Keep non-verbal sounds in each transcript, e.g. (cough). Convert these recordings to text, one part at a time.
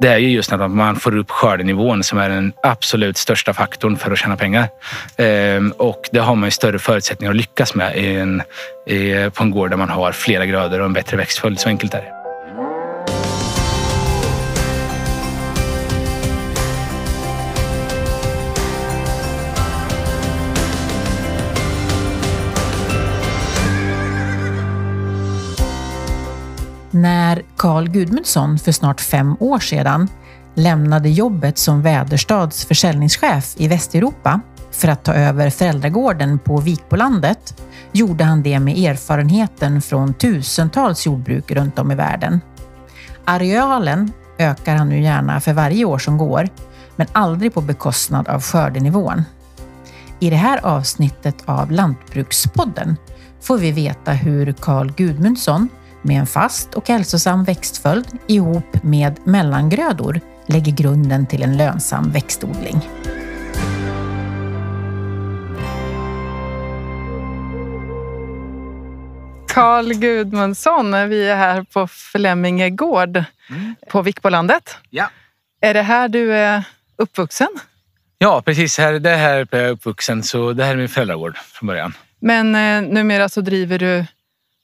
Det är ju just att man får upp skördenivån som är den absolut största faktorn för att tjäna pengar. Ehm, och det har man ju större förutsättningar att lyckas med i en, på en gård där man har flera grödor och en bättre växtföljd. Så enkelt är det. När Carl Gudmundsson för snart fem år sedan lämnade jobbet som Väderstads försäljningschef i Västeuropa för att ta över föräldragården på Vikbolandet gjorde han det med erfarenheten från tusentals jordbruk runt om i världen. Arealen ökar han nu gärna för varje år som går, men aldrig på bekostnad av skördenivån. I det här avsnittet av Lantbrukspodden får vi veta hur Carl Gudmundsson med en fast och hälsosam växtföljd ihop med mellangrödor lägger grunden till en lönsam växtodling. Carl Gudmundsson, vi är här på Flemminge gård mm. på Vikbolandet. Ja. Är det här du är uppvuxen? Ja, precis. Här, det här är jag uppvuxen, så det här är min föräldragård från början. Men eh, numera så driver du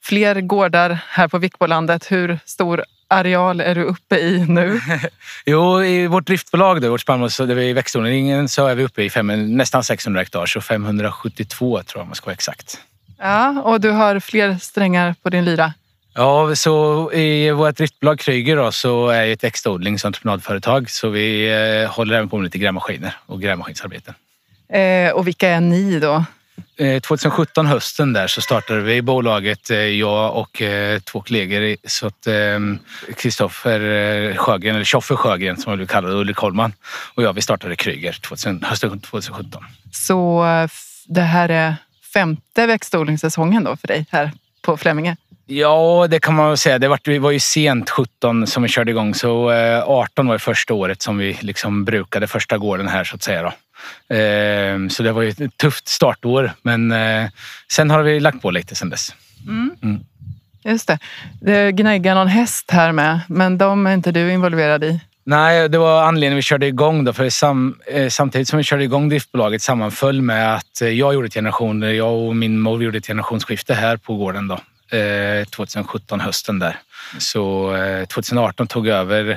fler gårdar här på Vikbolandet. Hur stor areal är du uppe i nu? (laughs) jo, i vårt driftbolag, då, vårt spannmåls där vi växtodlingen, så är vi uppe i fem, nästan 600 hektar, så 572 tror jag man ska vara exakt. Ja, och du har fler strängar på din lyra? Ja, så i vårt driftbolag Kryger då, så är ett växtodlings och entreprenadföretag så vi eh, håller även på med lite grävmaskiner och grävmaskinsarbeten. Eh, och vilka är ni då? 2017 eh, hösten där så startade vi bolaget, eh, jag och eh, två kollegor. Så att Kristoffer Sjögren, eller Tjoffe Sjögren som jag vill kalla det, Ulrik Holman och jag, vi startade Kryger hösten 2017. Så det här är femte växtodlingssäsongen då för dig här på Flemminge? Ja, det kan man väl säga. Det var, det var ju sent 17 som vi körde igång, så 18 var det första året som vi liksom brukade första gården här så att säga. Då. Ehm, så det var ju ett tufft startår, men eh, sen har vi lagt på lite sen dess. Mm. Mm. Just det. Det gnäggar någon häst här med, men de är inte du involverad i? Nej, det var anledningen vi körde igång då. För sam, eh, samtidigt som vi körde igång driftbolaget sammanföll med att eh, jag gjorde ett generation, jag och min mor gjorde ett generationsskifte här på gården då. 2017 hösten där. Så 2018 tog jag över eh,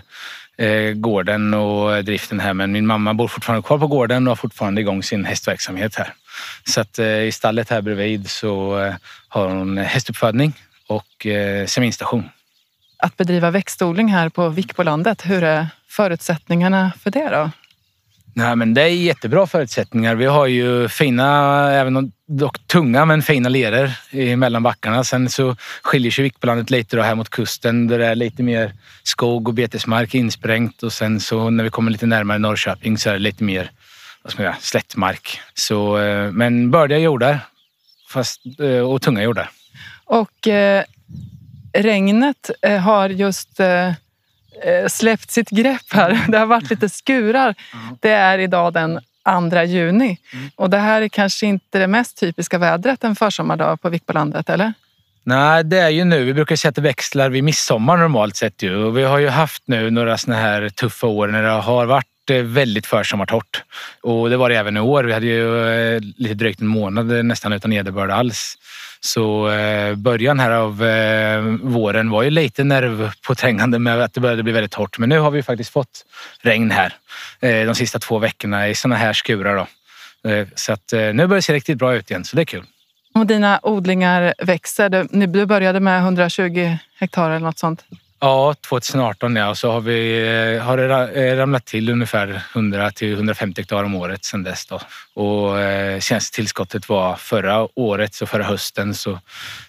Eh, gården och driften här. Men min mamma bor fortfarande kvar på gården och har fortfarande igång sin hästverksamhet här. Så att eh, i stallet här bredvid så eh, har hon hästuppfödning och seminstation. Att bedriva växtodling här på Vikbolandet, hur är förutsättningarna för det då? Nej, men det är jättebra förutsättningar. Vi har ju fina, även om dock tunga men fina leror mellan backarna. Sen så skiljer sig Vikbolandet lite då här mot kusten där det är lite mer skog och betesmark insprängt och sen så när vi kommer lite närmare Norrköping så är det lite mer vad ska jag säga, slättmark. Så, eh, men bördiga jordar fast, eh, och tunga jordar. Och eh, regnet eh, har just eh, släppt sitt grepp här. (laughs) Det har varit lite skurar. Det är idag den 2 juni. Mm. Och det här är kanske inte det mest typiska vädret en försommardag på Vikbolandet, eller? Nej, det är ju nu. Vi brukar säga att det växlar vid midsommar normalt sett. Ju. Och vi har ju haft nu några såna här tuffa år när det har varit eh, väldigt försommartorrt. Och det var det även i år. Vi hade ju eh, lite drygt en månad nästan utan nederbörd alls. Så eh, början här av eh, våren var ju lite nervpåträngande med att det började bli väldigt torrt. Men nu har vi faktiskt fått regn här de sista två veckorna i såna här skurar. Då. Så att nu börjar det se riktigt bra ut igen, så det är kul. Och dina odlingar växer. Du, du började med 120 hektar eller något sånt? Ja, 2018 ja. Och så har, vi, eh, har det eh, ramlat till ungefär 100 till 150 hektar om året sedan dess. Då. Och eh, var förra året, så förra hösten så,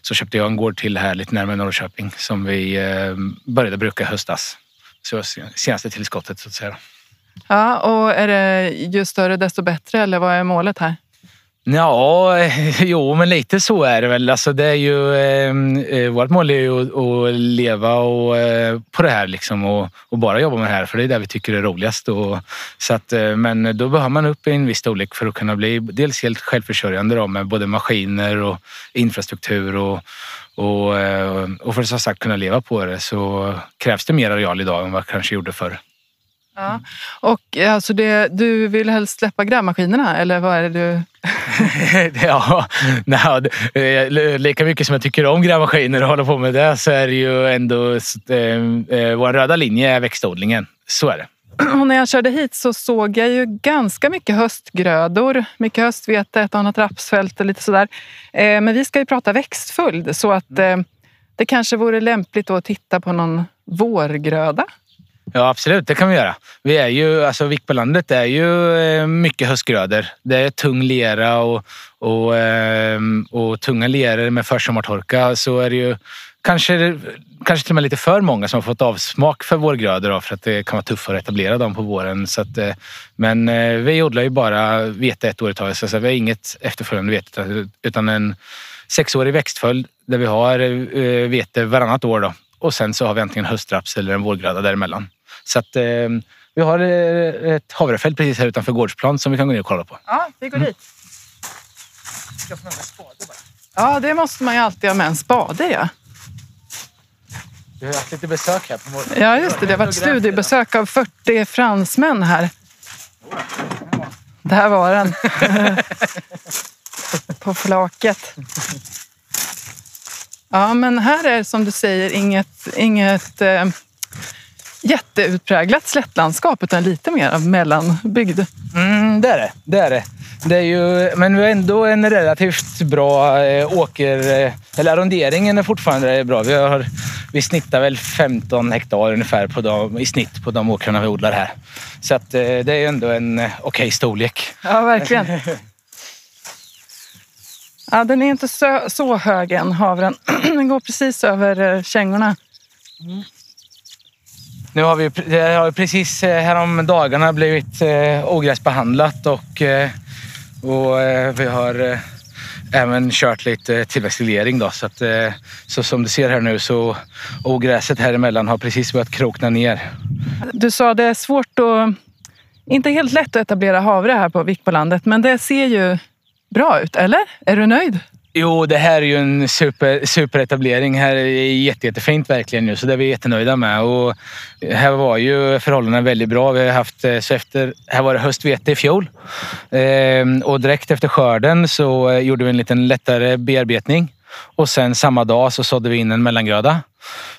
så köpte jag en gård till här lite närmare Norrköping som vi eh, började bruka i höstas. Så senaste tillskottet så att säga. Ja, och är det ju större desto bättre eller vad är målet här? Ja, (laughs) jo, men lite så är det väl. Alltså det är ju, eh, eh, vårt mål är ju att, att leva och, eh, på det här liksom och, och, bara jobba med det här för det är det vi tycker är roligast. Och, så att, eh, men då behöver man upp i en viss storlek för att kunna bli dels helt självförsörjande då, med både maskiner och infrastruktur och, och, eh, och för att som sagt kunna leva på det så krävs det mer areal idag än vad kanske gjorde förr. Ja. Och eh, alltså det, du vill helst släppa grävmaskinerna eller vad är det du... (laughs) ja, nej, lika mycket som jag tycker om grävmaskiner och håller på med det så är det ju ändå... Eh, eh, vår röda linje är växtodlingen. Så är det. Och när jag körde hit så såg jag ju ganska mycket höstgrödor. Mycket höstvete, ett annat rapsfält och lite sådär. Eh, men vi ska ju prata växtföljd så att eh, det kanske vore lämpligt att titta på någon vårgröda. Ja absolut, det kan vi göra. Vi är ju, alltså Vikbolandet är ju eh, mycket höstgrödor. Det är tung lera och, och, ehm, och tunga leror med försommartorka. Så är det ju kanske, kanske till och med lite för många som har fått avsmak för vårgrödor då, för att det kan vara tuffare att etablera dem på våren. Så att, eh, men eh, vi odlar ju bara vete ett år i taget. Så vi har inget efterföljande vete utan en sexårig växtföljd där vi har vete varannat år. Då. Och sen så har vi antingen höstraps eller en vårgröda däremellan. Så att, eh, vi har eh, ett havrefält precis här utanför gårdsplan som vi kan gå ner och kolla på. Ja, vi går mm. dit. Ska få med spade bara. Ja, det måste man ju alltid ha med en spade. Ja. Vi har haft lite besök här på morgonen. Ja, just det. Det har varit studiebesök av 40 fransmän här. Där var den. (laughs) på flaket. Ja, men här är som du säger inget, inget eh, jätteutpräglat slättlandskap utan lite mer av mellanbygd. Mm, det är det. det, är det. Det är ju, men vi har ändå en relativt bra eh, åker... Eh, eller arronderingen är fortfarande bra. Vi, har, vi snittar väl 15 hektar ungefär på dem, i snitt på de åkrarna vi odlar här. Så att, eh, det är ändå en okej okay storlek. Ja, verkligen. Ja, den är inte så, så hög än, havren. (clears throat) Den går precis över kängorna. Mm. Nu har vi det har precis eh, härom dagarna blivit eh, ogräsbehandlat och, eh, och vi har även kört lite tillväxtreglering. Då, så, att, så som du ser här nu så ogräset här emellan har precis börjat krokna ner. Du sa det är svårt att, inte helt lätt att etablera havre här på Vikbolandet, men det ser ju bra ut, eller? Är du nöjd? Jo, det här är ju en super, superetablering. Här är jätte, jättefint verkligen nu, så det är vi jättenöjda med. Och här var ju förhållandena väldigt bra. Vi har haft, eh, så efter, här var det höstvete i fjol ehm, och direkt efter skörden så eh, gjorde vi en liten lättare bearbetning och sen samma dag så sådde vi in en mellangröda.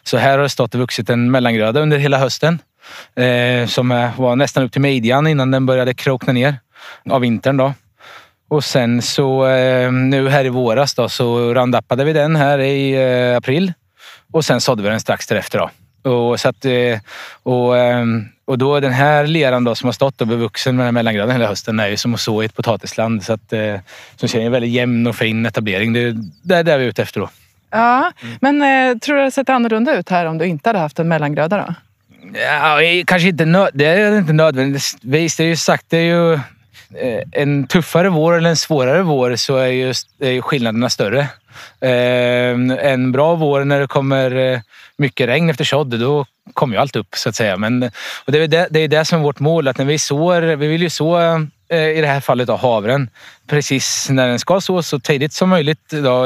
Så här har det stått och vuxit en mellangröda under hela hösten ehm, som var nästan upp till midjan innan den började krokna ner av vintern. Då. Och sen så eh, nu här i våras då, så randappade vi den här i eh, april och sen sådde vi den strax därefter. Då. Och, så att, eh, och, och då den här leran då, som har stått och bevuxen med den här mellangraden hela hösten är ju som att så i ett potatisland. Så att, som ser en väldigt jämn och fin etablering. Det, det är det vi är ute efter då. Ja, men tror du det hade sett annorlunda ut här om du inte hade haft en mellangröda då? Ja, kanske inte, nö det är inte nödvändigtvis. Det är ju sagt, det är ju Eh, en tuffare vår eller en svårare vår så är ju, är skillnaderna större. Eh, en bra vår när det kommer eh, mycket regn efter sådd, då kommer ju allt upp så att säga. Men, och det, är det, det är det som är vårt mål, att när vi sår, vi vill ju så i det här fallet då, havren precis när den ska så, så tidigt som möjligt. Då,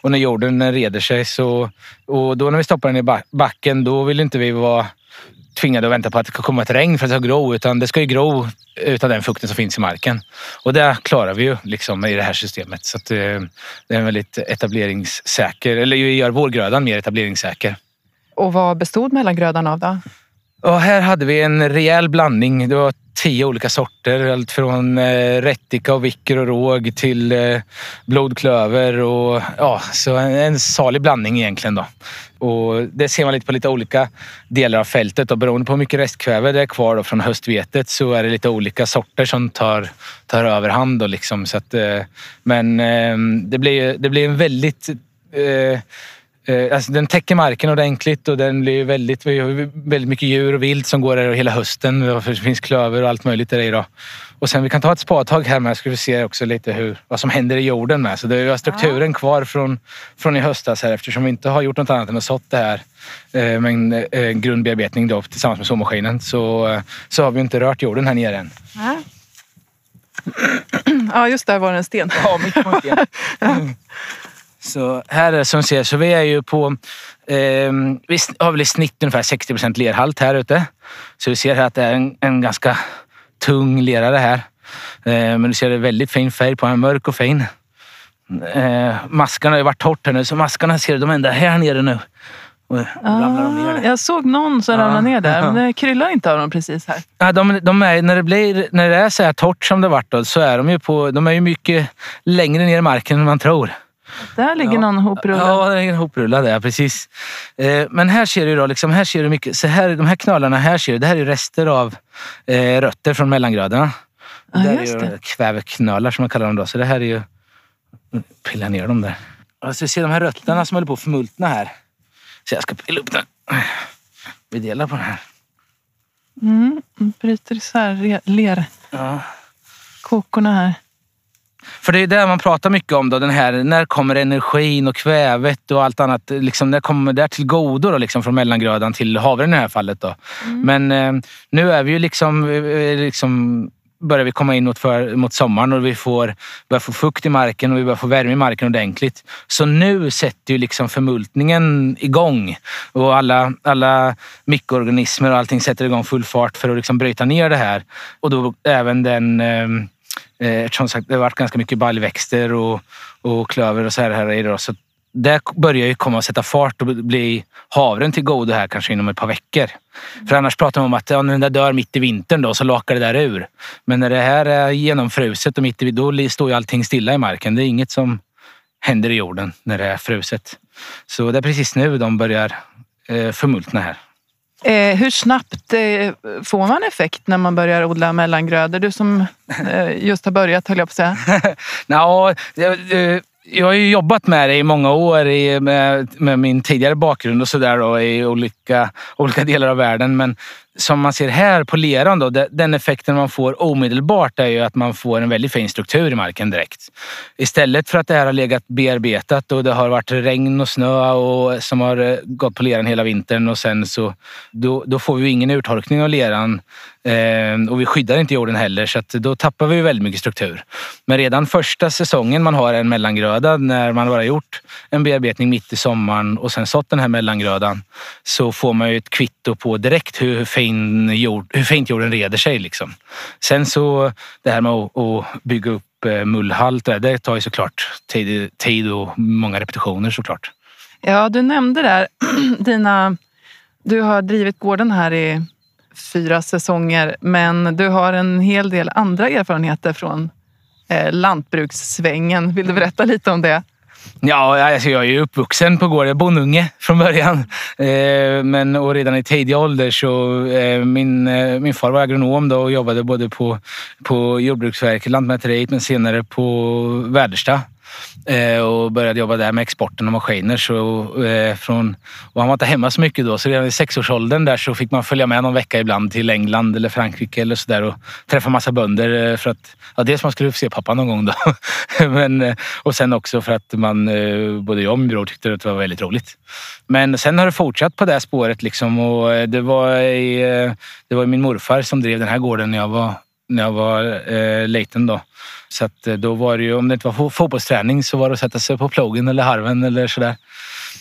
och när jorden reder sig. Så, och då när vi stoppar den i backen, då vill inte vi vara tvingade att vänta på att det ska komma ett regn för att det ska gro. Utan det ska ju gro utan den fukten som finns i marken. Och det klarar vi ju liksom i det här systemet. Så att, eh, det är en väldigt etableringssäker, eller gör vårgrödan mer etableringssäker. Och vad bestod mellangrödan av då? Och här hade vi en rejäl blandning. Det var tio olika sorter. Allt från eh, rättika och vicker och råg till eh, blodklöver. Och, ja, så en, en salig blandning egentligen. Då. Och det ser man lite på lite olika delar av fältet. Och beroende på hur mycket restkväve det är kvar då från höstvetet så är det lite olika sorter som tar, tar överhand. Då liksom. så att, eh, men eh, det blir, det blir en väldigt eh, eh, Eh, alltså den täcker marken ordentligt och den blir väldigt, vi har väldigt mycket djur och vilt som går där hela hösten. Det finns klöver och allt möjligt där i. Då. Och sen vi kan ta ett spadtag här med så ska vi se också lite hur, vad som händer i jorden med. Så det är strukturen kvar från, från i höstas här eftersom vi inte har gjort något annat än att sått det här eh, med en, en grundbearbetning då, tillsammans med såmaskinen så, eh, så har vi inte rört jorden här nere än. Ja. (clears throat) Ja, just där var det en sten. Ja, mitt på en sten. (laughs) Så här är som ser, så vi är ju på, eh, vi har väl i snitt ungefär 60 procent lerhalt här ute. Så vi ser här att det är en, en ganska tung lera det här. Eh, men du ser det är väldigt fin färg på den, mörk och fin. Eh, maskarna har ju varit torrt här nu, så maskarna ser du, de ända här nere nu. Och ner Ah, där. jag såg någon som Ja. ramlade ner där, men det kryllar inte av dem precis här. Ja, de, de är, när, det blir, när det är så här torrt som det varit då, så är de ju på, de är ju mycket längre ner i marken än man tror. Där ligger Ja. någon hoprullad. Ja, det är en hoprullad ja, precis. Eh, men här ser du då, liksom, här ser du mycket, så här, de här knölarna här ser du, det här är rester av eh, rötter från mellangrödorna. Ja, det är ju kväveknölar som man kallar dem då, så det här är ju, pilla ner dem där. Alltså, du ser de här rötterna som håller på att förmultna här. Så jag ska pilla upp den. Vi delar på den här. Mm, bryter isär lerkokorna Ja. här. För det är det man pratar mycket om då, den här, när kommer energin och kvävet och allt annat, liksom, när kommer det till godo då, liksom, från mellangrödan till havren i det här fallet då. Men eh, nu är vi ju liksom, eh, liksom börjar vi komma in mot, för, mot sommaren och vi får, börjar få fukt i marken och vi börjar få värme i marken ordentligt. Så nu sätter ju liksom förmultningen igång och alla, alla mikroorganismer och allting sätter igång full fart för att liksom bryta ner det här. Och då även den Eh, Eh, eftersom sagt, det har varit ganska mycket baljväxter och, och klöver och så här, här idag. det. Så det börjar ju komma att sätta fart och bli havren till godo här kanske inom ett par veckor. För annars pratar man om att ja, när den där dör mitt i vintern då så lakar det där ur. Men när det här är genomfruset och mitt i, då står ju allting stilla i marken. Det är inget som händer i jorden när det är fruset. Så det är precis nu de börjar eh, förmultna här. Eh, hur snabbt eh, får man effekt när man börjar odla mellangrödor? Du som eh, just har börjat höll jag på att säga. (laughs) Ja, eh, jag, har ju jobbat med det i många år i, med, med min tidigare bakgrund och sådär i olika, olika delar av världen. Men som man ser här på leran, då, den effekten man får omedelbart är ju att man får en väldigt fin struktur i marken direkt. Istället för att det här har legat bearbetat och det har varit regn och snö och, som har eh, gått på leran hela vintern och sen så då, då får vi ju ingen urtorkning av leran eh, och vi skyddar inte jorden heller så att då tappar vi väldigt mycket struktur. Men redan första säsongen man har en mellangröda när man bara gjort en bearbetning mitt i sommaren och sen sått den här mellangrödan så får man ju ett kvitto på direkt hur, fin jord, hur fint jorden reder sig. Liksom. Sen så det här med att, att bygga upp eh, mullhalt, det, det tar ju såklart tid, tid och många repetitioner såklart. Ja, du nämnde där (clears throat) dina... Du har drivit gården här i fyra säsonger men du har en hel del andra erfarenheter från eh, lantbrukssvängen. Vill du berätta lite om det? Ja, alltså jag är ju uppvuxen på gården. Jag är bondunge från början. Eh, men och redan i tidig ålder så... Eh, min, eh, min far var agronom då och jobbade både på, på Jordbruksverket, Lantmäteriet men senare på Väderstad. Eh, och började jobba där med exporten av maskiner. Så, eh, från, och han var inte hemma så mycket då, så redan i sexårsåldern där så fick man följa med någon vecka ibland till England eller Frankrike eller sådär och träffa massa bönder eh, för att ja, dels man skulle få se pappa någon gång då. (laughs) Men, eh, och sen också för att man, eh, både jag och min bror tyckte att det var väldigt roligt. Men sen har det fortsatt på det spåret liksom och det var, i, det var min morfar som drev den här gården när jag var, när jag var eh, liten då. Så att eh, då var det ju, om det inte var fotbollsträning så var det att sätta sig på plogen eller harven eller sådär.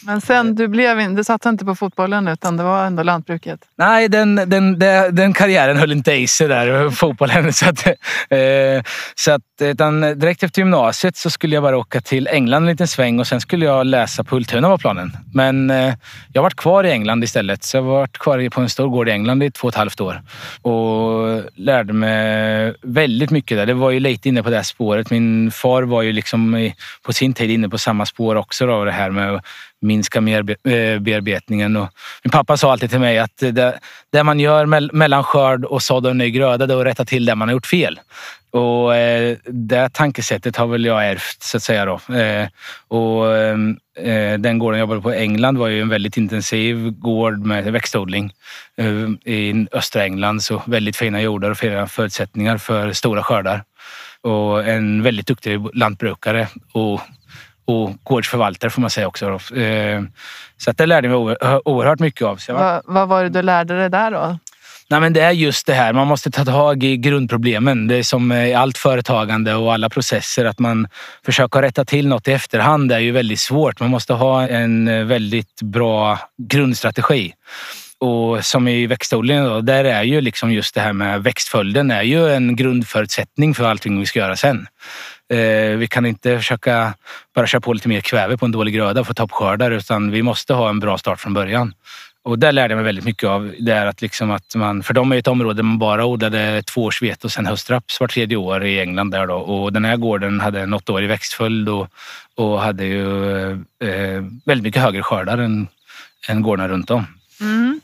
Men sen, du, blev, du satsade inte på fotbollen utan det var ändå lantbruket. Nej, den, den, den, den karriären höll inte i sig där, fotbollen. (laughs) Så att, eh, så att, utan direkt efter gymnasiet så skulle jag bara åka till England en liten sväng och sen skulle jag läsa på Ultuna var planen. Men eh, jag varit kvar i England istället. Så jag har varit kvar på en stor gård i England i två och ett halvt år och lärde mig väldigt mycket där. Det var ju lite inne på det här spåret. Min far var ju liksom i, på sin tid inne på samma spår också. Då, det här med minska mer eh, bearbetningen. Och min pappa sa alltid till mig att det, det man gör mell- mellan skörd och sådd och ny gröda, det är att rätta till det man har gjort fel. Och eh, det tankesättet har väl jag ärvt så att säga. Då. Eh, och, den gården jag jobbade på i England var ju en väldigt intensiv gård med växtodling i östra England. Så väldigt fina jordar och fina förutsättningar för stora skördar. Och en väldigt duktig lantbrukare och, och gårdsförvaltare får man säga också. Eh, så att det lärde jag mig oer- oerhört mycket av. Var Vad, vad var det du lärde dig där då? Nej, men det är just det här. Man måste ta tag i grundproblemen. Det är som i allt företagande och alla processer. Att man försöker rätta till något i efterhand är ju väldigt svårt. Man måste ha en väldigt bra grundstrategi. Och som i växtodlingen, då, där är ju liksom just det här med växtföljden är ju en grundförutsättning för allting vi ska göra sen. Eh, vi kan inte försöka bara köra på lite mer kväve på en dålig gröda för att ta upp skördar utan vi måste ha en bra start från början. Och där lärde jag mig väldigt mycket av. Det är att liksom att man, för de är ett område där man bara odlade tvåårsvete och sen höstraps var tredje år i England. Där då. Och den här gården hade en åttaårig växtföljd och, och hade ju eh, väldigt mycket högre skördar än, än gårdarna runt om. Mm.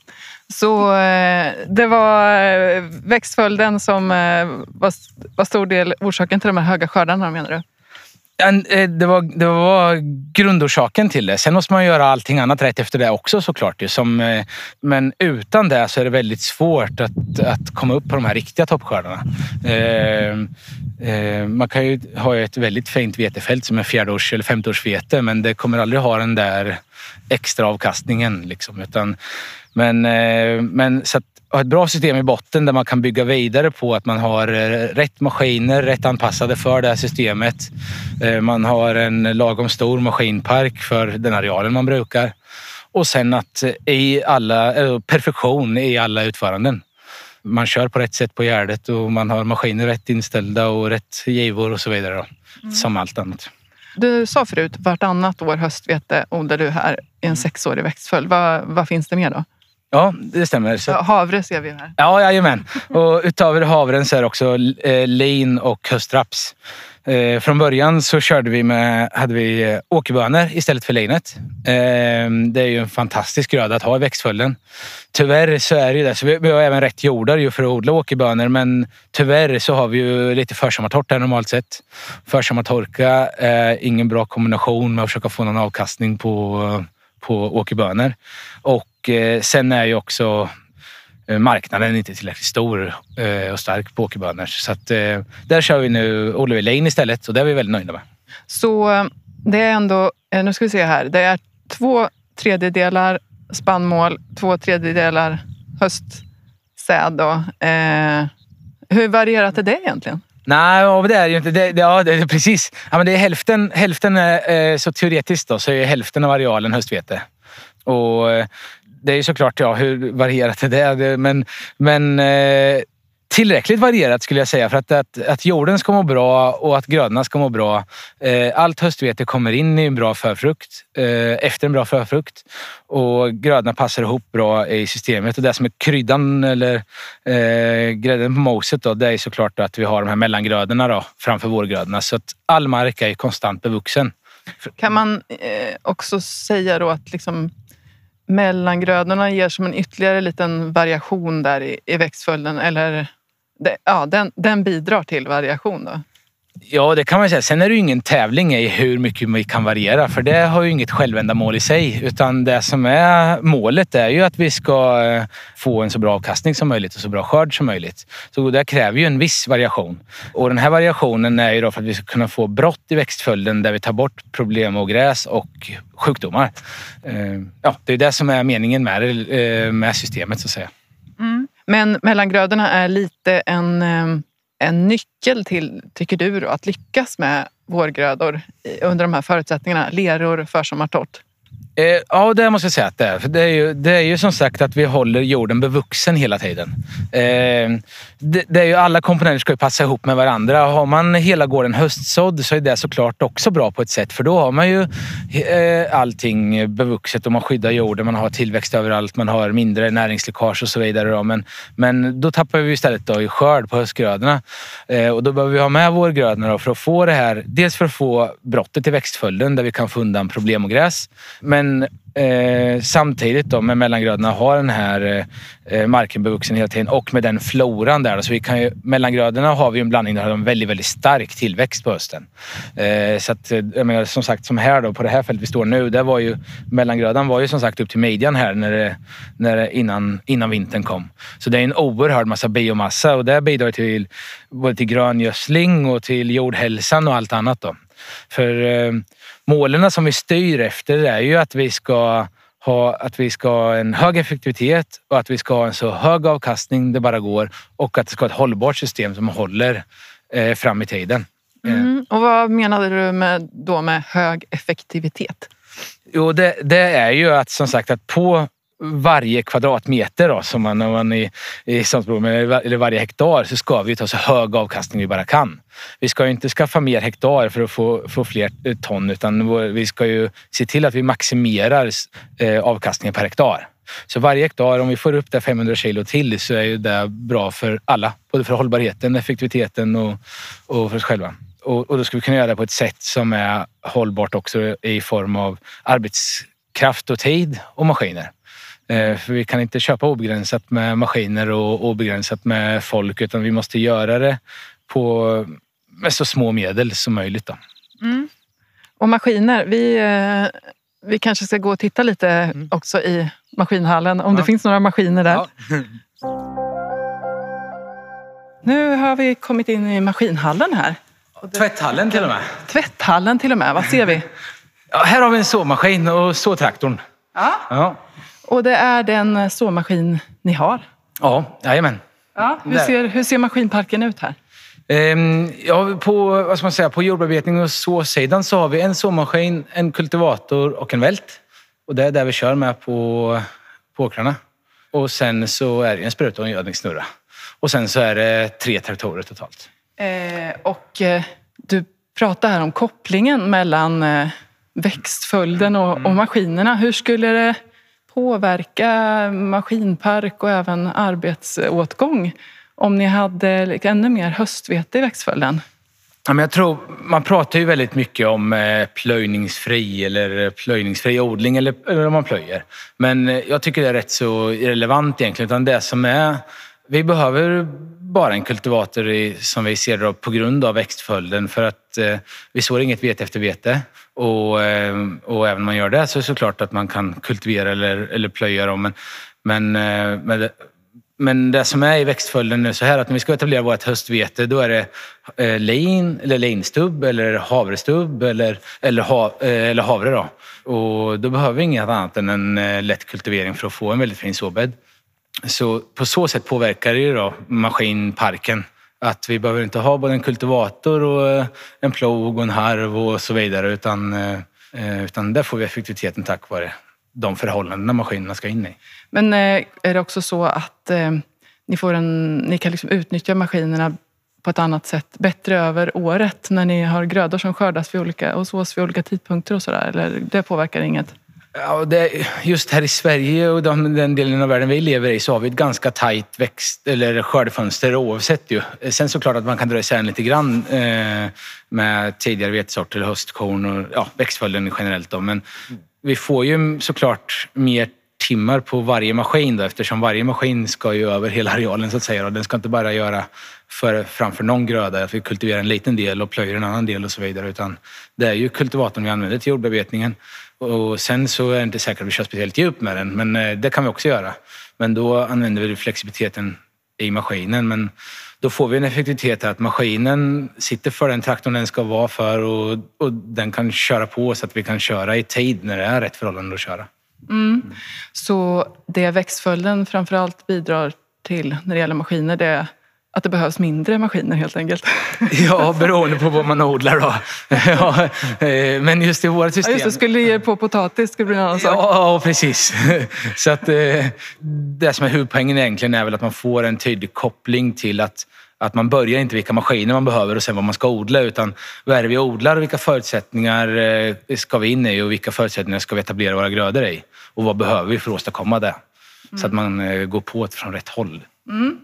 Så eh, det var eh, växtföljden som eh, var, var stor del orsaken till de här höga skördarna menar du? Det var, det var grundorsaken till det. Sen måste man göra allting annat rätt efter det också såklart. Som, men utan det så är det väldigt svårt att, att komma upp på de här riktiga toppskördarna. Man kan ju ha ett väldigt fint vetefält som är fjärdeårs eller femteårsvete men det kommer aldrig ha den där extra avkastningen. Liksom, utan, men, eh, men så att ha ett bra system i botten där man kan bygga vidare på att man har eh, rätt maskiner, rätt anpassade för det här systemet. Eh, Man har en lagom stor maskinpark för den arealen man brukar. Och sen att i alla, perfektion i alla utföranden. Man kör på rätt sätt på gärdet och man har maskiner rätt inställda och rätt givor och så vidare. Då. Som allt annat. Du sa förut vartannat år höstvete odlar du här i en sexårig växtföljd. Vad, vad finns det mer då? Ja, det stämmer. Så Havre ser vi här. Ja, jajamän. Och utöver havren så är det också eh, lin och höstraps. Eh, från början så körde vi med, hade vi eh, åkerbönor istället för linet. Eh, det är ju en fantastisk gröda att ha i växtföljden. Tyvärr så är det ju det. Så vi, vi har även rätt jordar ju för att odla åkerbönor men tyvärr så har vi ju lite försommartorrt här normalt sett. Försommartorka är ingen bra kombination med att försöka få någon avkastning på, på åkerbönor. Och eh, sen är ju också eh, marknaden inte tillräckligt stor eh, och stark på åkerbönor. Så att, där kör vi nu Oliver Lane istället och det är vi väldigt nöjda med. Så det är ändå, nu ska vi se här, det är två tredjedelar spannmål, två tredjedelar höstsäd. Då. Eh, hur varierat är det egentligen? Nej, och det är ju inte. Det, det, ja, det, precis. Ja, men det är hälften, hälften är, så teoretiskt då, så är hälften av arealen höstvete. Och det är ju såklart, ja, hur varierat är det? är. men, men eh, tillräckligt varierat skulle jag säga för att, att, att jorden ska må bra och att grödorna ska må bra. Eh, allt höstvete kommer in i en bra förfrukt, eh, efter en bra förfrukt och grödorna passar ihop bra i systemet. Och det som är kryddan eller eh, grädden på moset då, det är såklart att vi har de här mellangrödorna då, framför vårgrödorna. Så att all mark är konstant bevuxen. Kan man eh, också säga då att liksom mellangrödorna ger som en ytterligare liten variation där i, i växtföljden? Eller det, ja, den, den bidrar till variation då? Ja, det kan man säga. Sen är det ju ingen tävling i hur mycket vi kan variera, för det har ju inget självändamål i sig. Utan det som är målet är ju att vi ska eh, få en så bra avkastning som möjligt och så bra skörd som möjligt. Så det kräver ju en viss variation. Och den här variationen är ju då för att vi ska kunna få brott i växtföljden där vi tar bort problem och gräs och sjukdomar. Eh, ja, det är det som är meningen med, det, eh, med systemet så att säga. Mm. Men mellangrödorna är lite en, eh, en nyckel till, tycker du, då, att lyckas med vårgrödor under de här förutsättningarna? Leror, försommartorrt. Eh, ja, det måste jag säga att det är. För det, är ju, det är ju som sagt att vi håller jorden bevuxen hela tiden. Eh, det, det är ju, alla komponenter ska ju passa ihop med varandra. Har man hela gården höstsådd så är det såklart också bra på ett sätt. För då har man ju eh, allting bevuxet och man skyddar jorden, man har tillväxt överallt, man har mindre näringsläckage och så vidare. Då. Men, men då tappar vi istället då i skörd på höstgrödorna. Eh, och då behöver vi ha med vårgrödorna för att få det här. Dels för att få brottet i växtföljden där vi kan få undan problem och gräs. Men men eh, samtidigt då med mellangrödorna har den här eh, marken bevuxen hela tiden och med den floran där. Så vi kan ju, mellangrödorna har vi en blandning där har en väldigt, väldigt stark tillväxt på hösten. Eh, så att, eh, jag menar, som sagt, som här då på det här fältet vi står nu, där var ju mellangrödan var ju som sagt upp till midjan här när det, när det, innan, innan vintern kom. Så det är en oerhörd massa biomassa och det bidrar till både till gröngödsling och till jordhälsan och allt annat. Då. För eh, målen som vi styr efter är ju att vi ska ha, att vi ska ha en hög effektivitet och att vi ska ha en så hög avkastning det bara går och att det ska vara ett hållbart system som håller eh, fram i tiden. Mm. Och vad menade du med, då med hög effektivitet? Jo, det, det, är ju att som sagt att på varje kvadratmeter då, som man, man i, i eller varje hektar så ska vi ta så hög avkastning vi bara kan. Vi ska ju inte skaffa mer hektar för att få, få fler eh, ton utan vi ska ju se till att vi maximerar eh, avkastningen per hektar. Så varje hektar, om vi får upp det 500 kilo till så är ju det bra för alla. Både för hållbarheten, effektiviteten och, och för oss själva. Och, och då ska vi kunna göra det på ett sätt som är hållbart också i form av arbetskraft och tid och maskiner. Eh, för vi kan inte köpa obegränsat med maskiner och obegränsat med folk utan vi måste göra det på, med så små medel som möjligt. Då. Mm. Och maskiner, vi, eh, vi kanske ska gå och titta lite mm. också i maskinhallen om ja. det finns några maskiner där. Ja. (laughs) nu har vi kommit in i maskinhallen här. Tvätthallen till och med. Tvätthallen till och med, vad ser vi? (laughs) Ja, här har vi en såmaskin och såtraktorn. Ja. Och det är den såmaskin ni har? Ja, jajamän. Ja, hur, ser, hur ser maskinparken ut här? Ehm, ja, på, vad ska man säga, på jordbearbetning och såsidan så har vi en såmaskin, en kultivator och en vält. Och det är där vi kör med på, på åkrarna. Och sen så är det en spruta och en gödningssnurra. Och sen så är det tre traktorer totalt. Eh, och eh, du pratar här om kopplingen mellan eh, växtföljden och, mm. och maskinerna. Hur skulle det påverka maskinpark och även arbetsåtgång om ni hade ännu mer höstvete i växtföljden? Ja, men jag tror, man pratar ju väldigt mycket om eh, plöjningsfri eller plöjningsfri odling eller, eller om man plöjer. Men eh, jag tycker det är rätt så irrelevant egentligen. Utan det som är, vi behöver bara en kultivator i, som vi ser då, på grund av växtföljden för att eh, vi sår inget vete efter vete. Och, eh, och även om man gör det så är det såklart att man kan kultivera eller, eller plöja dem. Men, men, eh, men, det, men det som är i växtföljden är så här att när vi ska etablera vårt höstvete då är det eh, lein, lin eller linstubb eller havrestubb eller, eller, ha, eller havre. Då. Och då behöver vi inget annat än en lätt kultivering för att få en väldigt fin såbädd. Så på så sätt påverkar det ju då maskinparken. Att vi behöver inte ha både en kultivator och eh, en plog och en harv och så vidare. Utan, eh, eh, utan där får vi effektiviteten tack vare de förhållandena maskinerna ska in i. Men är det också så att ni, får en, ni kan liksom utnyttja maskinerna på ett annat sätt, bättre över året när ni har grödor som skördas vid olika, och sås vid olika tidpunkter och sådär? Eller det påverkar inget? Ja, det, just här i Sverige och de, den delen av världen vi lever i så har vi ett ganska tajt växt eller skördefönster oavsett ju. Sen såklart att man kan dra isär lite grann eh, med tidigare vetesorter, höstkorn och ja, växtföljden generellt då. Men vi får ju såklart mer timmar på varje maskin då, eftersom varje maskin ska ju över hela arealen så att säga. Och den ska inte bara göra för, framför någon gröda, att vi kultiverar en liten del och plöjer en annan del och så vidare. Utan det är ju kultivatorn vi använder till jordbearbetningen. Och sen så är det inte säkert att vi kör speciellt djupt med den, men eh, det kan vi också göra. Men då använder vi flexibiliteten i maskinen. Men då får vi en effektivitet att maskinen sitter för den traktorn den ska vara för och, och den kan köra på så att vi kan köra i tid när det är rätt förhållande att köra. Mm. Så det växtföljden framförallt bidrar till när det gäller maskiner det är att det behövs mindre maskiner helt enkelt. (laughs) Ja, beroende på vad man odlar då. (laughs) Ja, eh, men just i vårt system... Ja, just det, skulle ge på potatis skulle bli en annan sak. Ja, precis. (laughs) Så att eh, det som är huvudpoängen egentligen är väl att man får en tydlig koppling till att att man börjar inte vilka maskiner man behöver och sen vad man ska odla utan vad är det vi odlar och vilka förutsättningar eh, ska vi in i och vilka förutsättningar ska vi etablera våra grödor i? Och vad behöver vi för att åstadkomma det? Mm. Så att man går på det från rätt håll. Mm.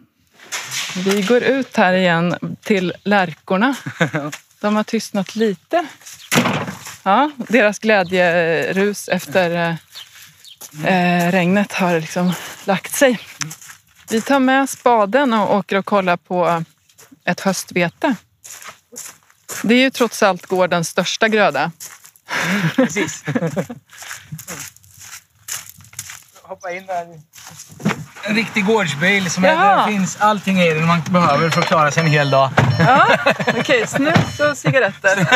Vi går ut här igen till lärkorna. (laughs) De har tystnat lite. Ja, deras glädjerus efter eh, eh, regnet har liksom lagt sig. Vi tar med spaden och åker och kollar på ett höstvete. Det är ju trots allt gårdens största gröda. Precis. (laughs) Hoppa in där. En riktig gårdsbil. Som är, Jaha. där finns allting i den man behöver för att klara sig en hel dag. Ja, Okej, snus och cigaretter.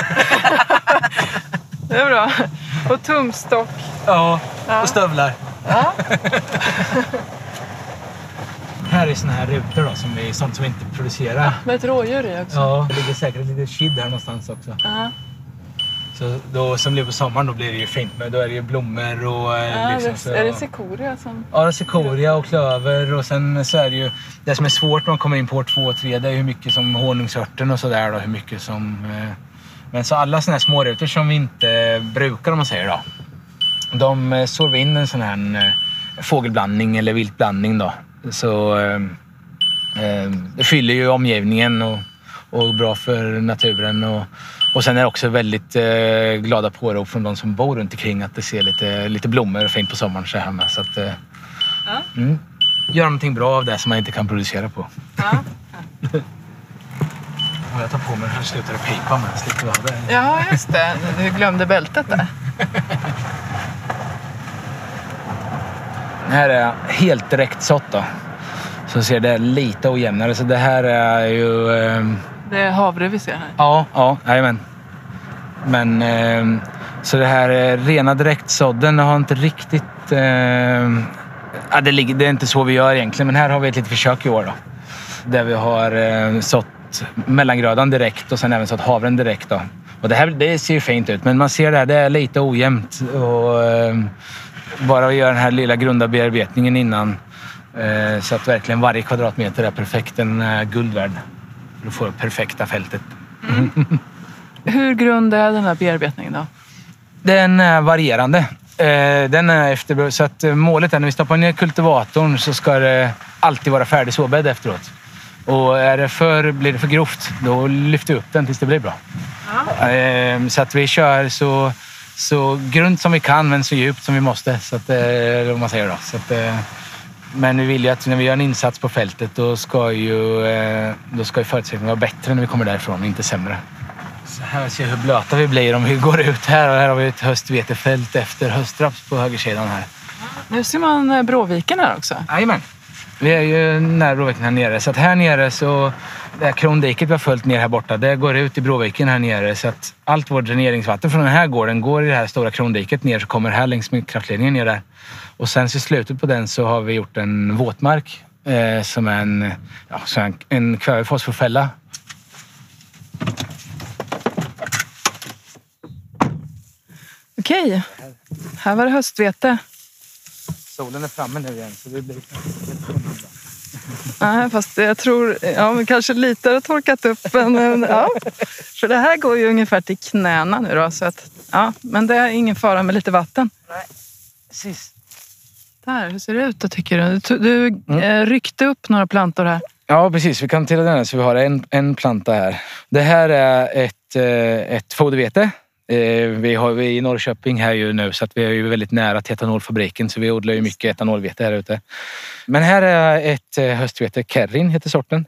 Det är bra. Och tumstock. Ja, Ja. och stövlar. Ja. Här är såna här rutor då, som är sånt som vi inte producerar. Med ett rådjur i också. Ja, det ligger säkert ett litet kid här någonstans också. Ja. Så då, som blir på sommaren då blir det ju fint med. Då är det ju blommor och... eh, Ja, liksom, det, så, är det cikoria som... Ja, det är cikoria och klöver och sen så är det ju... Det som är svårt när man kommer in på år två och tre det är hur mycket som honungsörten och sådär då. Hur mycket som... eh, Men så alla såna här smårutor som vi inte brukar om man säger då. De eh, sår vi in en sån här fågelblandning eller viltblandning då. Så eh, det fyller ju omgivningen och, och bra för naturen. Och, och sen är det också väldigt eh, glada pårop från de som bor runt omkring att det ser lite, lite blommor och fint på sommaren så här med. Så att, eh, Ja. mm, göra någonting bra av det som man inte kan producera på. Ja. (laughs) Och jag tar på mig den här slutade pipa med. Slipper ha det. ja, just det. Du glömde bältet där. Den här är helt direkt sått då. Så ser det lite ojämnare. Så det här är ju... ehm, det är havre vi ser här. Ja, ja, jajamän. Men eh, så det här eh, rena direktsådden har inte riktigt... Eh, ja, det, ligger, det är inte så vi gör egentligen, men här har vi ett litet försök i år då. Där vi har eh, sått mellangrödan direkt och sen även sått havren direkt då. Och det här det ser ju fint ut, men man ser det här, det är lite ojämnt. Och, eh, bara att göra den här lilla grunda bearbetningen innan eh, så att verkligen varje kvadratmeter är perfekt. Den är guld värd. Du får det perfekta fältet. (laughs) Hur grund är den här bearbetningen då? Den är varierande. Eh, Den är efter, så att eh, målet är när vi stoppar ner kultivatorn så ska det alltid vara färdig såbädd efteråt. Och är det för, blir det för grovt, då lyfter vi upp den tills det blir bra. Eh, Så att vi kör så, så grunt som vi kan, men så djupt som vi måste. Så att, eh, om man säger då. Så att, men vi vill ju att när vi gör en insats på fältet, då ska ju, eh, då ska ju förutsättningarna vara bättre när vi kommer därifrån, inte sämre. Så här ser hur blöta vi blir om vi går ut här. Och här har vi ett höstvetefält efter höstraps på högersidan här. Nu ser man eh, Bråviken här också. Jajamän. Vi är ju nära Bråviken här nere. Så att här nere så... Det här krondiket vi har följt ner här borta, det går ut i Bråviken här nere. Så att allt vårt dräneringsvatten från den här gården går i det här stora krondiket ner så kommer här längs med kraftledningen ner där. Och sen så i slutet på den så har vi gjort en våtmark eh, som är en, ja, en, en kvävefosforfälla. Okej. Här var det höstvete. Solen är framme nu igen så det blir Nej, fast jag tror ja, men kanske lite har torkat upp. Men, ja. För det här går ju ungefär till knäna nu då. Så att, ja, men det är ingen fara med lite vatten. Precis. Där, hur ser det ut då tycker du? Du, du Mm. eh, ryckte upp några plantor här. Ja, precis. Vi kan till den här så vi har en, en planta här. Det här är ett, eh, ett fodervete. Eh, vi har vi är i Norrköping här ju nu så att vi är ju väldigt nära till etanolfabriken så vi odlar ju mycket etanolvete här ute. Men här är ett eh, höstvete, Kerrin heter sorten,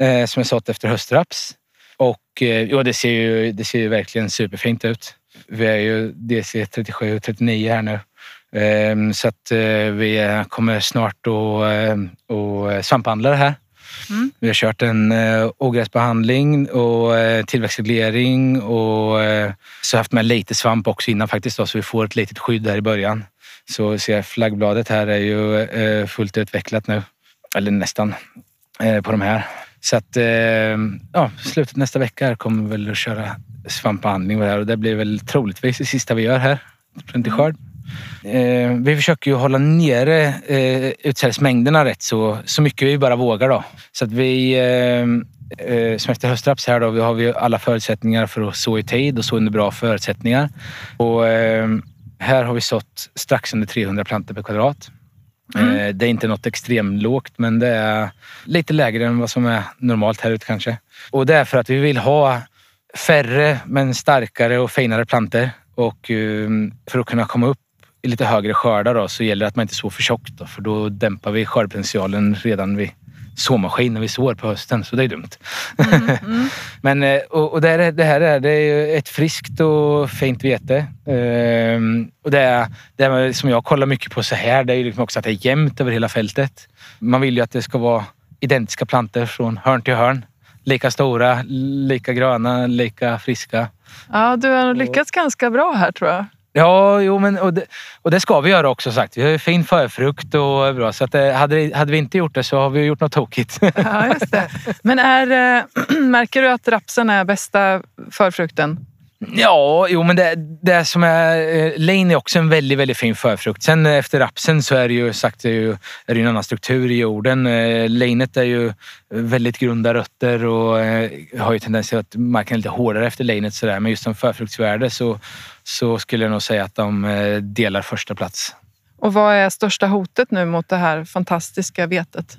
eh, som är sått efter höstraps. Och ja, det ser ju, det ser ju verkligen superfint ut. Vi är ju DC 37 39 här nu. Ehm, så att vi kommer snart att eh, svamphandla det här. Vi har kört en eh, ogräsbehandling och eh, tillväxtreglering och eh, så haft med lite svamp också innan faktiskt då, så vi får ett litet skydd där i början. Så ser jag flaggbladet här är ju eh, fullt utvecklat nu. Eller nästan eh, på de här. Så att eh, ja, slutet nästa vecka kommer vi väl att köra svampbehandling och det här och det blir väl troligtvis det sista vi gör här fram till skörd. Eh, vi försöker ju hålla nere eh, utsädesmängderna rätt så, så mycket vi bara vågar. Då. Så att vi, eh, eh, som efter höstraps här, då, vi har vi alla förutsättningar för att så i tid och så under bra förutsättningar. Och, eh, här har vi sått strax under 300 plantor per kvadrat. Eh, det är inte något extremlågt, men det är lite lägre än vad som är normalt här ute kanske. Och det är för att vi vill ha färre men starkare och finare plantor Och eh, för att kunna komma upp lite högre skördar då, så gäller det att man inte sår för tjockt. Då, för då dämpar vi skördpotentialen redan vid såmaskin när vi sår på hösten. Så det är dumt. Mm, mm. (laughs) Men, eh, och, och det, här, är- det här är, det är ett friskt och fint vete. Ehm, och det, är, det som jag kollar mycket på så här, det är ju liksom också att det är jämnt över hela fältet. Man vill ju att det ska vara identiska plantor från hörn till hörn. Lika stora, lika gröna, lika friska. Ja, du har lyckats ganska bra här tror jag. Ja, jo, men, och, det, och det ska vi göra också sagt. Vi har ju fin förfrukt och bra. Så att, eh, hade, hade vi inte gjort det så har vi gjort något tokigt. (laughs) Ja, just det. Men är, eh, (clears throat) märker du att rapsen är bästa förfrukten? Mm. Ja, jo, men det, det som är... Eh, Lane är också en väldigt, väldigt fin förfrukt. Sen eh, efter rapsen så är det ju sagt det är ju, är det en annan struktur i jorden. Eh, Lanet är ju väldigt grunda rötter och eh, har ju tendens till att marken är lite hårdare efter lanet sådär. Men just som förfruktsvärde så, så skulle jag nog säga att de eh, delar första plats. Och vad är största hotet nu mot det här fantastiska vetet?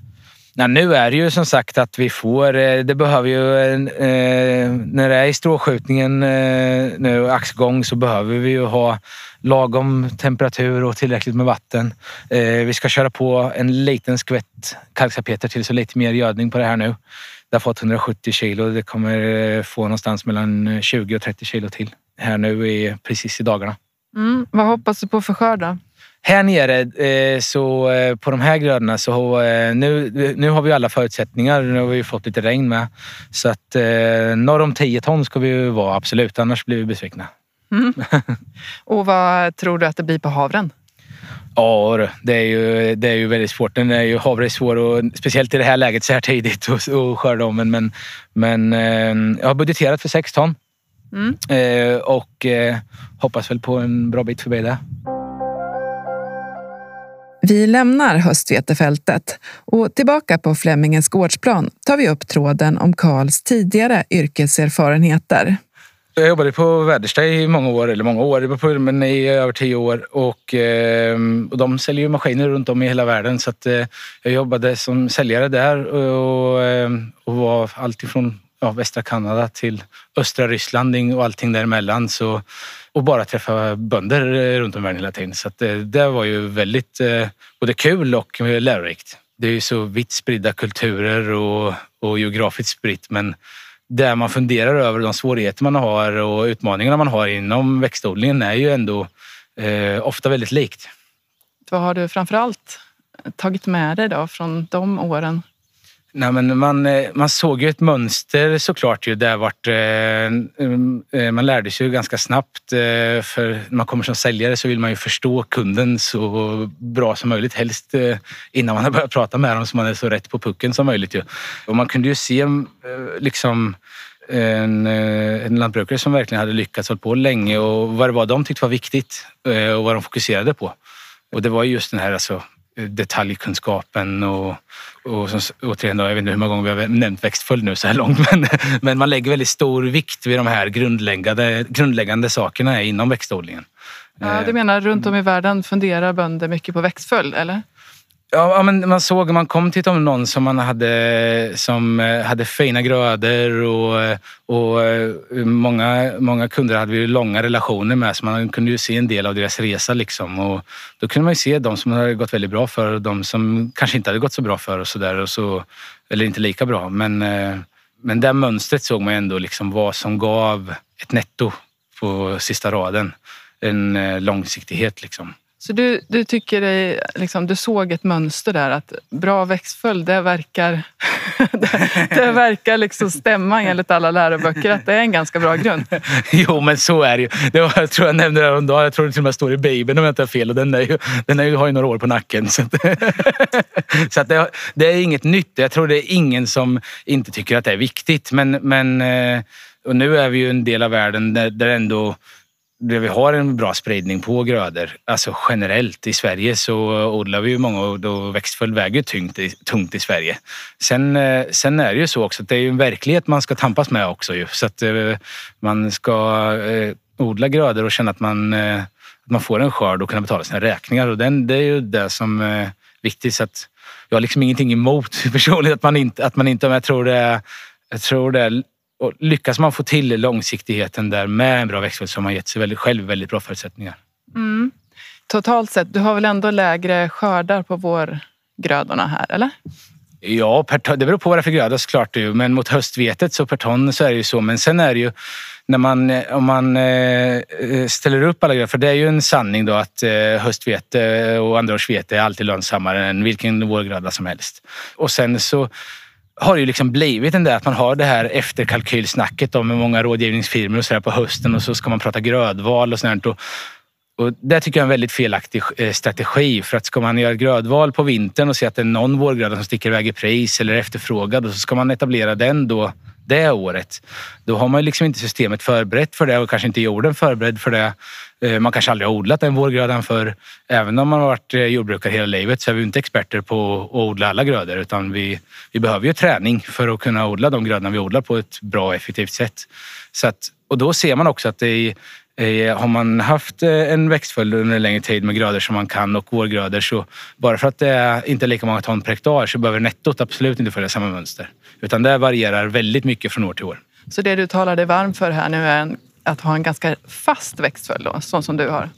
Nej, nu är det ju som sagt att vi får, eh, det behöver ju, eh, när det är i stråskjutningen eh, nu, axgång, så behöver vi ju ha lagom temperatur och tillräckligt med vatten. Eh, vi ska köra på en liten skvätt kalksalpeter till, så lite mer gödning på det här nu. Det har fått 170 kilo. Det kommer eh, få någonstans mellan eh, 20 och 30 kilo till här nu i, precis i dagarna. Mm. Vad hoppas du på för skörd då? Här nere eh, så eh, på de här grödorna så eh, nu, nu har vi alla förutsättningar. Nu har vi fått lite regn med. Så att eh, norr om 10 ton ska vi ju vara absolut, annars blir vi besvikna. (laughs) Och vad tror du att det blir på havren? Ja, det är ju, det är ju väldigt svårt. Den är ju, havre är svår och speciellt i det här läget så här tidigt och, och skörda om. Men, men, men eh, jag har budgeterat för 6 ton Mm. eh, och eh, hoppas väl på en bra bit förbi det. Vi lämnar höstvetefältet och tillbaka på Flemmingens gårdsplan tar vi upp tråden om Karls tidigare yrkeserfarenheter. Jag jobbade på Väderstad i många år, eller många år, men i över tio år. Och, ehm, och de säljer ju maskiner runt om i hela världen. Så att, eh, jag jobbade som säljare där och, ehm, och var alltifrån ja, västra Kanada till östra Ryssland och allting däremellan. Så, och bara träffa bönder eh, runt om i världen hela tiden. Så att, eh, det var ju väldigt eh, både kul och lärorikt. Det är ju så vitt spridda kulturer och, och geografiskt spritt. Men där man funderar över de svårigheter man har och utmaningarna man har inom växtodlingen är ju ändå eh, ofta väldigt likt. Vad har du framför allt tagit med dig då från de åren? Nej, men man, eh, man såg ju ett mönster såklart. Ju, där vart, eh, mm, eh, man lärde sig ju ganska snabbt. Eh, för när man kommer som säljare så vill man ju förstå kunden så bra som möjligt. Helst eh, innan man har börjat prata med dem så man är så rätt på pucken som möjligt. Ju. Och man kunde ju se eh, liksom en, eh, en lantbrukare som verkligen hade lyckats hålla på länge och vad det var de tyckte var viktigt eh, och vad de fokuserade på. Och det var just den här alltså, detaljkunskapen och, och som, återigen, jag vet inte hur många gånger vi har nämnt växtföljd nu så här långt, (laughs) men, men man lägger väldigt stor vikt vid de här grundläggande, grundläggande sakerna inom växtodlingen. Ja, du menar runt om i världen funderar bönder mycket på växtföljd, eller? Ja, men man såg, man kom till någon som man hade, som eh, hade fina grödor och, eh, och eh, många, många kunder hade vi långa relationer med så man kunde ju se en del av deras resa. Liksom. Och då kunde man ju se de som hade gått väldigt bra för och de som kanske inte hade gått så bra för och så där. Och så, eller inte lika bra. Men, men det mönstret såg man ändå liksom vad som gav ett netto på sista raden. En långsiktighet liksom. Så du, du tycker dig, liksom, du såg ett mönster där att bra växtföljd, det verkar, (laughs) det, det verkar liksom stämma enligt alla läroböcker att det är en ganska bra grund. (laughs) Jo, men så är det ju. Det var, jag tror jag nämnde det häromdagen. Jag tror det till och med står i Bibeln om jag inte har fel. Och den är ju, den är ju, har ju några år på nacken. Så, att, (laughs) så att det, det är inget nytt. Jag tror det är ingen som inte tycker att det är viktigt. Men, men, eh, och nu är vi ju en del av världen där, där ändå där vi har en bra spridning på grödor. Alltså generellt i Sverige så odlar vi ju många och då växtföljd väger tungt i, tungt i Sverige. Sen, eh, sen är det ju så också att det är ju en verklighet man ska tampas med också ju. Så att eh, man ska eh, odla grödor och känna att man, att man får en skörd och kunna betala sina räkningar. Och den, det är ju det som är viktigt. Så att jag har liksom ingenting emot (laughs) personligen att man inte, att man inte, men jag tror det är, jag tror det är och lyckas man få till långsiktigheten där med en bra växtföljd så har man gett sig väldigt, själv väldigt bra förutsättningar. Mm. Totalt sett, du har väl ändå lägre skördar på vårgrödorna här, eller? Ja, ton, det beror på vad det är för gröda såklart. Men mot höstvetet så per ton så är det ju så. Men sen är det ju när man, om man eh, ställer upp alla grödor, för det är ju en sanning då att eh, höstvete och andraårsvete är alltid lönsammare än vilken vårgröda som helst. Och sen så har det ju liksom blivit en där att man har det här efterkalkylsnacket med många rådgivningsfirmor och så på hösten och så ska man prata grödval och sånt. Och och det tycker jag är en väldigt felaktig eh, strategi. För att ska man göra grödval på vintern och se att det är någon vårgröda som sticker iväg i pris eller är efterfrågad och så ska man etablera den då det året. Då har man liksom inte systemet förberett för det och kanske inte jorden förberedd för det. Eh, man kanske aldrig har odlat den vårgrödan för även om man har varit eh, jordbrukare hela livet så är vi inte experter på att odla alla grödor utan vi, vi behöver ju träning för att kunna odla de grödorna vi odlar på ett bra och effektivt sätt. Så att, och då ser man också att det är har man haft eh, en växtföljd under en längre tid med grödor som man kan och vårgrödor så bara för att det är inte är lika många ton per hektar så behöver nettot absolut inte följa samma mönster. Utan det varierar väldigt mycket från år till år. Så det du talar dig varm för här nu är en, att ha en ganska fast växtföljd då, sån som du har?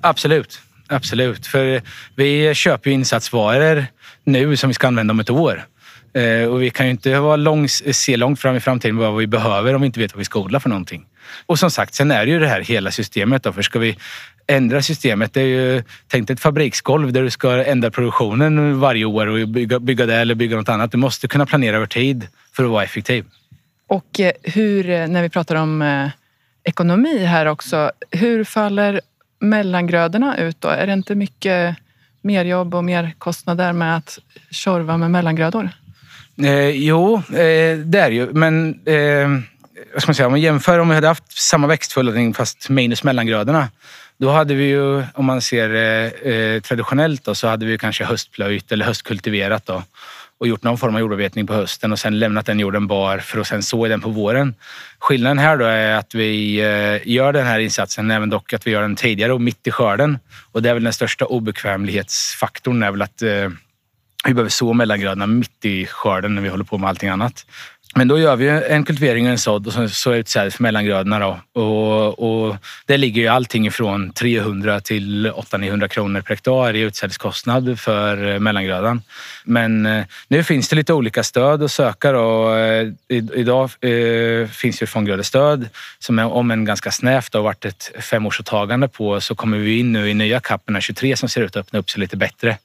Absolut. Absolut. För vi köper ju insatsvaror nu som vi ska använda om ett år. Eh, och vi kan ju inte vara lång, se långt fram i framtiden vad vi behöver om vi inte vet vad vi ska odla för någonting. Och som sagt, sen är det ju det här hela systemet. Då, för ska vi ändra systemet, det är ju tänkt ett fabriksgolv där du ska ändra produktionen varje år och bygga, bygga det eller bygga något annat. Du måste kunna planera över tid för att vara effektiv. Och eh, hur, eh, när vi pratar om eh, ekonomi här också, hur faller mellangrödorna ut då? Är det inte mycket mer jobb och mer kostnader med att tjorva med mellangrödor? Eh, jo, eh, det är ju. Men eh, vad ska man säga, om man jämför om vi hade haft samma växtföljning fast minus mellangrödorna. Då hade vi ju, om man ser eh, eh traditionellt, då, så hade vi kanske höstplöjt eller höstkultiverat då, och gjort någon form av jordbearbetning på hösten och sen lämnat den jorden bar för att sen så i den på våren. Skillnaden här då är att vi eh, gör den här insatsen, även dock att vi gör den tidigare och mitt i skörden. Och det är väl den största obekvämlighetsfaktorn, är väl att eh, vi behöver så mellangrödorna mitt i skörden när vi håller på med allting annat. Men då gör vi en kultivering och en sådd och så, så utsädes för mellangrödorna. Då. Och, och det ligger ju allting ifrån 300 till 800-900 kronor per hektar i utsädeskostnad för eh, mellangrödan. Men eh, nu finns det lite olika stöd att söka. Då. Eh, idag eh, finns ju fånggrödestöd som är om en ganska snävt har varit ett femårsåtagande på så kommer vi in nu i nya CAP 23 som ser ut att öppna upp sig lite bättre.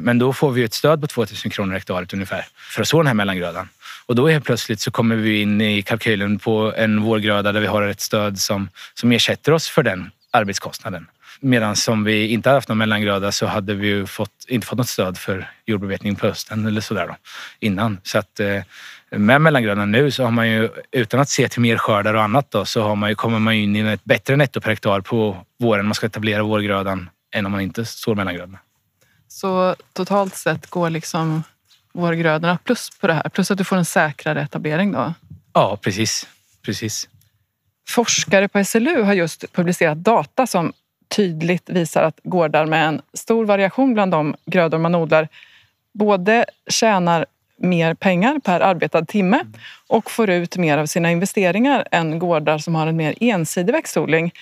Men då får vi ett stöd på 2000 kronor hektaret ungefär för att så den här mellangrödan. Och då helt plötsligt så kommer vi in i kalkylen på en vårgröda där vi har ett stöd som, som ersätter oss för den arbetskostnaden. Medan om vi inte hade haft någon mellangröda så hade vi fått, inte fått något stöd för jordbevetning på hösten eller sådär då, innan. Så att eh, med mellangrödan nu så har man ju, utan att se till mer skördar och annat då, så har man ju, kommer man in i ett bättre netto per hektar på våren man ska etablera vårgrödan än om man inte sår mellangrödorna. Så totalt sett går liksom vårgrödorna plus på det här? Plus att du får en säkrare etablering då? Ja, precis. precis. Forskare på SLU har just publicerat data som tydligt visar att gårdar med en stor variation bland de grödor man odlar både tjänar mer pengar per arbetad timme och får ut mer av sina investeringar än gårdar som har en mer ensidig växtodling.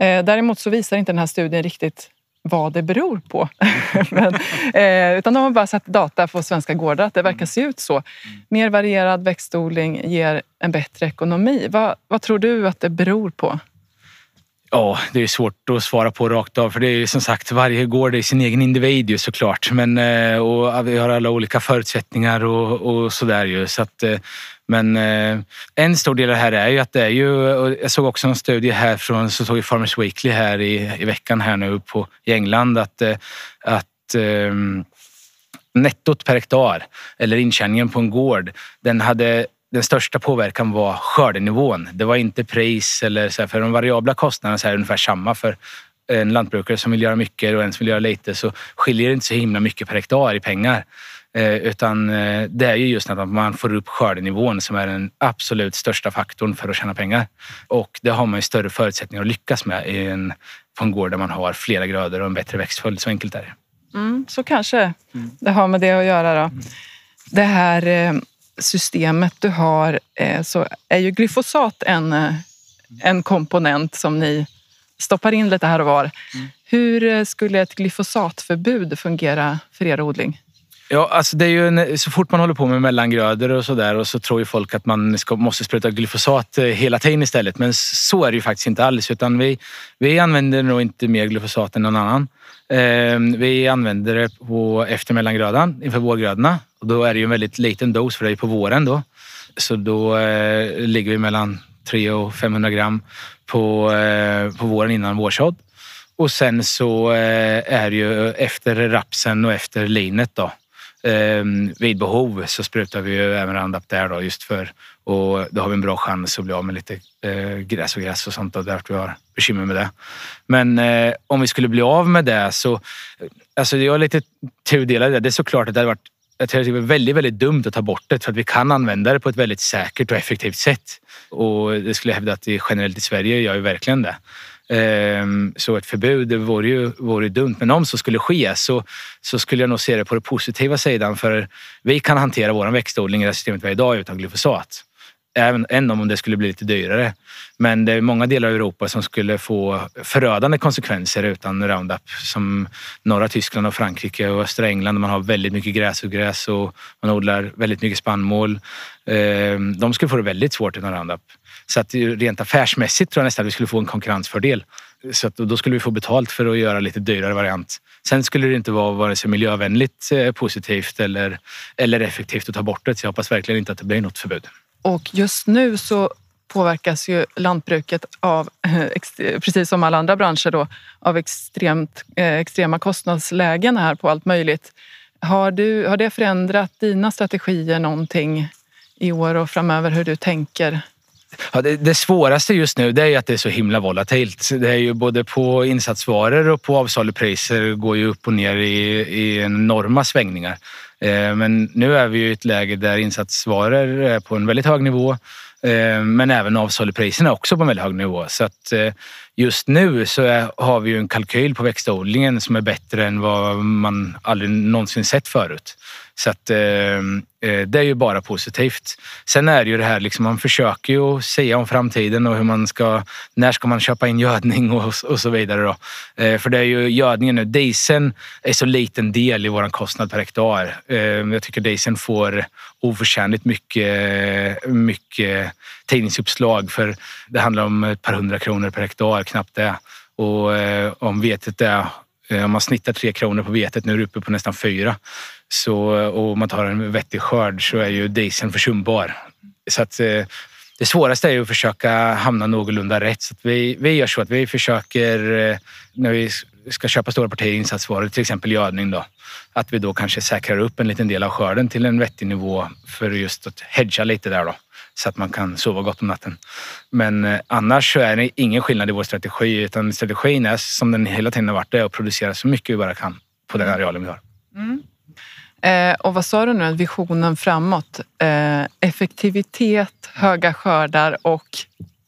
Eh, däremot så visar inte den här studien riktigt vad det beror på. (laughs) Men, eh, utan de har bara sett data på svenska gårdar att det verkar se ut så. Mer varierad växtodling ger en bättre ekonomi. Vad, vad tror du att det beror på? Ja, det är svårt att svara på rakt av för det är som sagt varje gård är sin egen individ ju såklart. Men, eh, och vi har alla olika förutsättningar och, och sådär ju. Så att, eh, men eh, en stor del av det här är ju att det är ju, jag såg också en studie här från, så tog Farmers Weekly här i, i veckan här nu på, i England att, eh, att eh, nettot per hektar eller intjäningen på en gård, den hade den största påverkan var skördenivån. Det var inte pris eller så här, för de variabla kostnaderna så är ungefär samma för en lantbrukare som vill göra mycket och en som vill göra lite så skiljer det inte så himla mycket per hektar i pengar. Eh, utan eh, det är ju just att man får upp skördenivån som är den absolut största faktorn för att tjäna pengar. Och det har man ju större förutsättningar att lyckas med i en, på en gård där man har flera grödor och en bättre växtföljd. Så enkelt är det. Mm, så kanske mm. det har med det att göra. Då. Mm. Det här eh, systemet du har så är ju glyfosat en, en komponent som ni stoppar in lite här och var. Mm. Hur skulle ett glyfosatförbud fungera för er odling? Ja, alltså det är ju en, så fort man håller på med mellangrödor och sådär och så tror ju folk att man ska, måste spruta glyfosat eh, hela tiden istället. Men så är det ju faktiskt inte alls. Utan vi, vi använder nog inte mer glyfosat än någon annan. Eh, vi använder det på, efter mellangrödan inför vårgrödorna. Och då är det ju en väldigt liten dos för det är på våren då. Så då eh, ligger vi mellan 300 och 500 gram på, eh, på våren innan vårsådd. Och sen så eh, är det ju efter rapsen och efter linet då. Eh, vid behov så sprutar vi ju även Roundup där då just för och då har vi en bra chans att bli av med lite eh, gräs och gräs och sånt och därför vi har bekymmer med det. Men eh, om vi skulle bli av med det så, eh, alltså jag är lite tudelad det. Det är såklart att det hade varit jag tror det är väldigt, väldigt dumt att ta bort det för att vi kan använda det på ett väldigt säkert och effektivt sätt. Och det skulle jag hävda att det generellt i Sverige gör ju verkligen det. Ehm, så ett förbud vore ju vore dumt. Men om så skulle ske så, så skulle jag nog se det på den positiva sidan. För vi kan hantera vår växtodling i det systemet vi har idag utan glyfosat även, än om det skulle bli lite dyrare. Men det är många delar av Europa som skulle få förödande konsekvenser utan Roundup. Som norra Tyskland och Frankrike och östra England där man har väldigt mycket gräs och gräs och man odlar väldigt mycket spannmål. Ehm, de skulle få det väldigt svårt utan Roundup. Så att rent affärsmässigt tror jag nästan att vi skulle få en konkurrensfördel. Så att då skulle vi få betalt för att göra lite dyrare variant. Sen skulle det inte vara vare sig miljövänligt eh, positivt eller, eller effektivt att ta bort det. Så jag hoppas verkligen inte att det blir något förbud. Och just nu så påverkas ju lantbruket av, eh, eh, precis som alla andra branscher, då, av extremt, extrema kostnadslägen här på allt möjligt. Har, du, har det förändrat dina strategier någonting i år och framöver hur du tänker? Ja, det, det, svåraste just nu det är att det är så himla volatilt. Det är ju både på insatsvaror och på avsalupriser går ju upp och ner i, i enorma svängningar. Eh, men nu är vi i ett läge där insatsvaror är på en väldigt hög nivå. Eh, men även avsalupriserna också på en väldigt hög nivå. Så att eh, just nu så har vi ju en kalkyl på växtodlingen som är bättre än vad man aldrig någonsin sett förut. Så att, eh, eh, det är ju bara positivt. Sen är det ju det här, liksom, man försöker ju säga om framtiden och hur man ska, när ska man köpa in gödning och, och så vidare. Då. Eh, för det är ju gödningen nu, dieseln är så liten del i vår kostnad per hektar. Eh, jag tycker dieseln får oförtjänligt mycket, mycket tidningsuppslag för det handlar om ett par hundra kronor per hektar, knappt det. Och eh, om vetet är Eh, om man snittar tre kronor på vetet, nu är det uppe på nästan fyra. Så, och man tar en vettig skörd så är ju dieseln försumbar. Så att, eh, det svåraste är ju att försöka hamna någorlunda rätt. Så vi, vi gör så att vi försöker, eh, när vi ska köpa stora partier insatsvaror, till exempel gödning, då, att vi då kanske säkrar upp en liten del av skörden till en vettig nivå för just att hedga lite där. Då så att man kan sova gott om natten. Men eh, annars så är det ingen skillnad i vår strategi utan strategin är som den hela tiden har varit, det är att producera så mycket vi bara kan på den arealen vi har. Mm. Eh, och vad sa du nu, visionen framåt? Eh, effektivitet, höga skördar och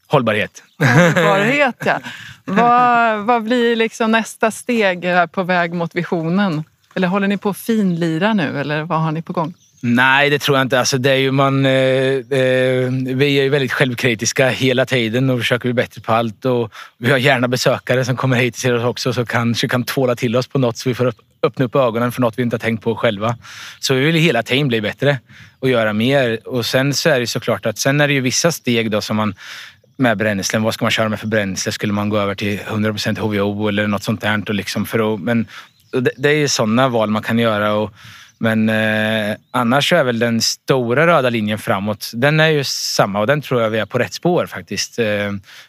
Hållbarhet. Hållbarhet, ja. (laughs) vad, vad blir liksom nästa steg på väg mot visionen? Eller håller ni på att finlira nu eller vad har ni på gång? Nej, det tror jag inte. Alltså, det är ju man, eh, eh, vi är ju väldigt självkritiska hela tiden och försöker bli bättre på allt. Och vi har gärna besökare som kommer hit och ser oss också så kanske kan tvåla till oss på något så vi får öppna upp ögonen för något vi inte har tänkt på själva. Så vi vill hela tiden bli bättre och göra mer. Och sen så är det såklart att sen är det ju vissa steg då som man med bränslen. Vad ska man köra med för bränsle? Skulle man gå över till 100% HVO eller något sånt där? Och liksom för att, men det, det är ju sådana val man kan göra. Och, men eh, annars är väl den stora röda linjen framåt, den är ju samma och den tror jag vi är på rätt spår faktiskt. Eh,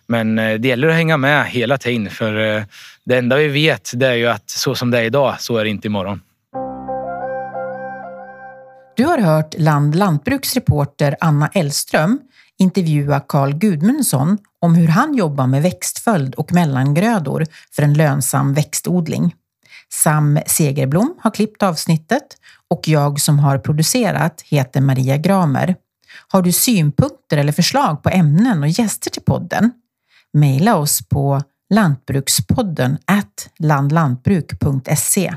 men eh, det gäller att hänga med hela tiden för eh, det enda vi vet det är ju att så som det är idag, så är det inte imorgon. Du har hört Land Lantbruks reporter Anna Ellström intervjua Carl Gudmundsson om hur han jobbar med växtföljd och mellangrödor för en lönsam växtodling. Sam Segerblom har klippt avsnittet och jag som har producerat heter Maria Gramer. Har du synpunkter eller förslag på ämnen och gäster till podden? Maila oss på lantbrukspodden landlantbruk.se.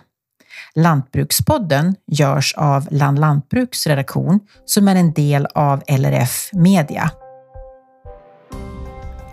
Lantbrukspodden görs av Land Lantbruks redaktion som är en del av LRF Media.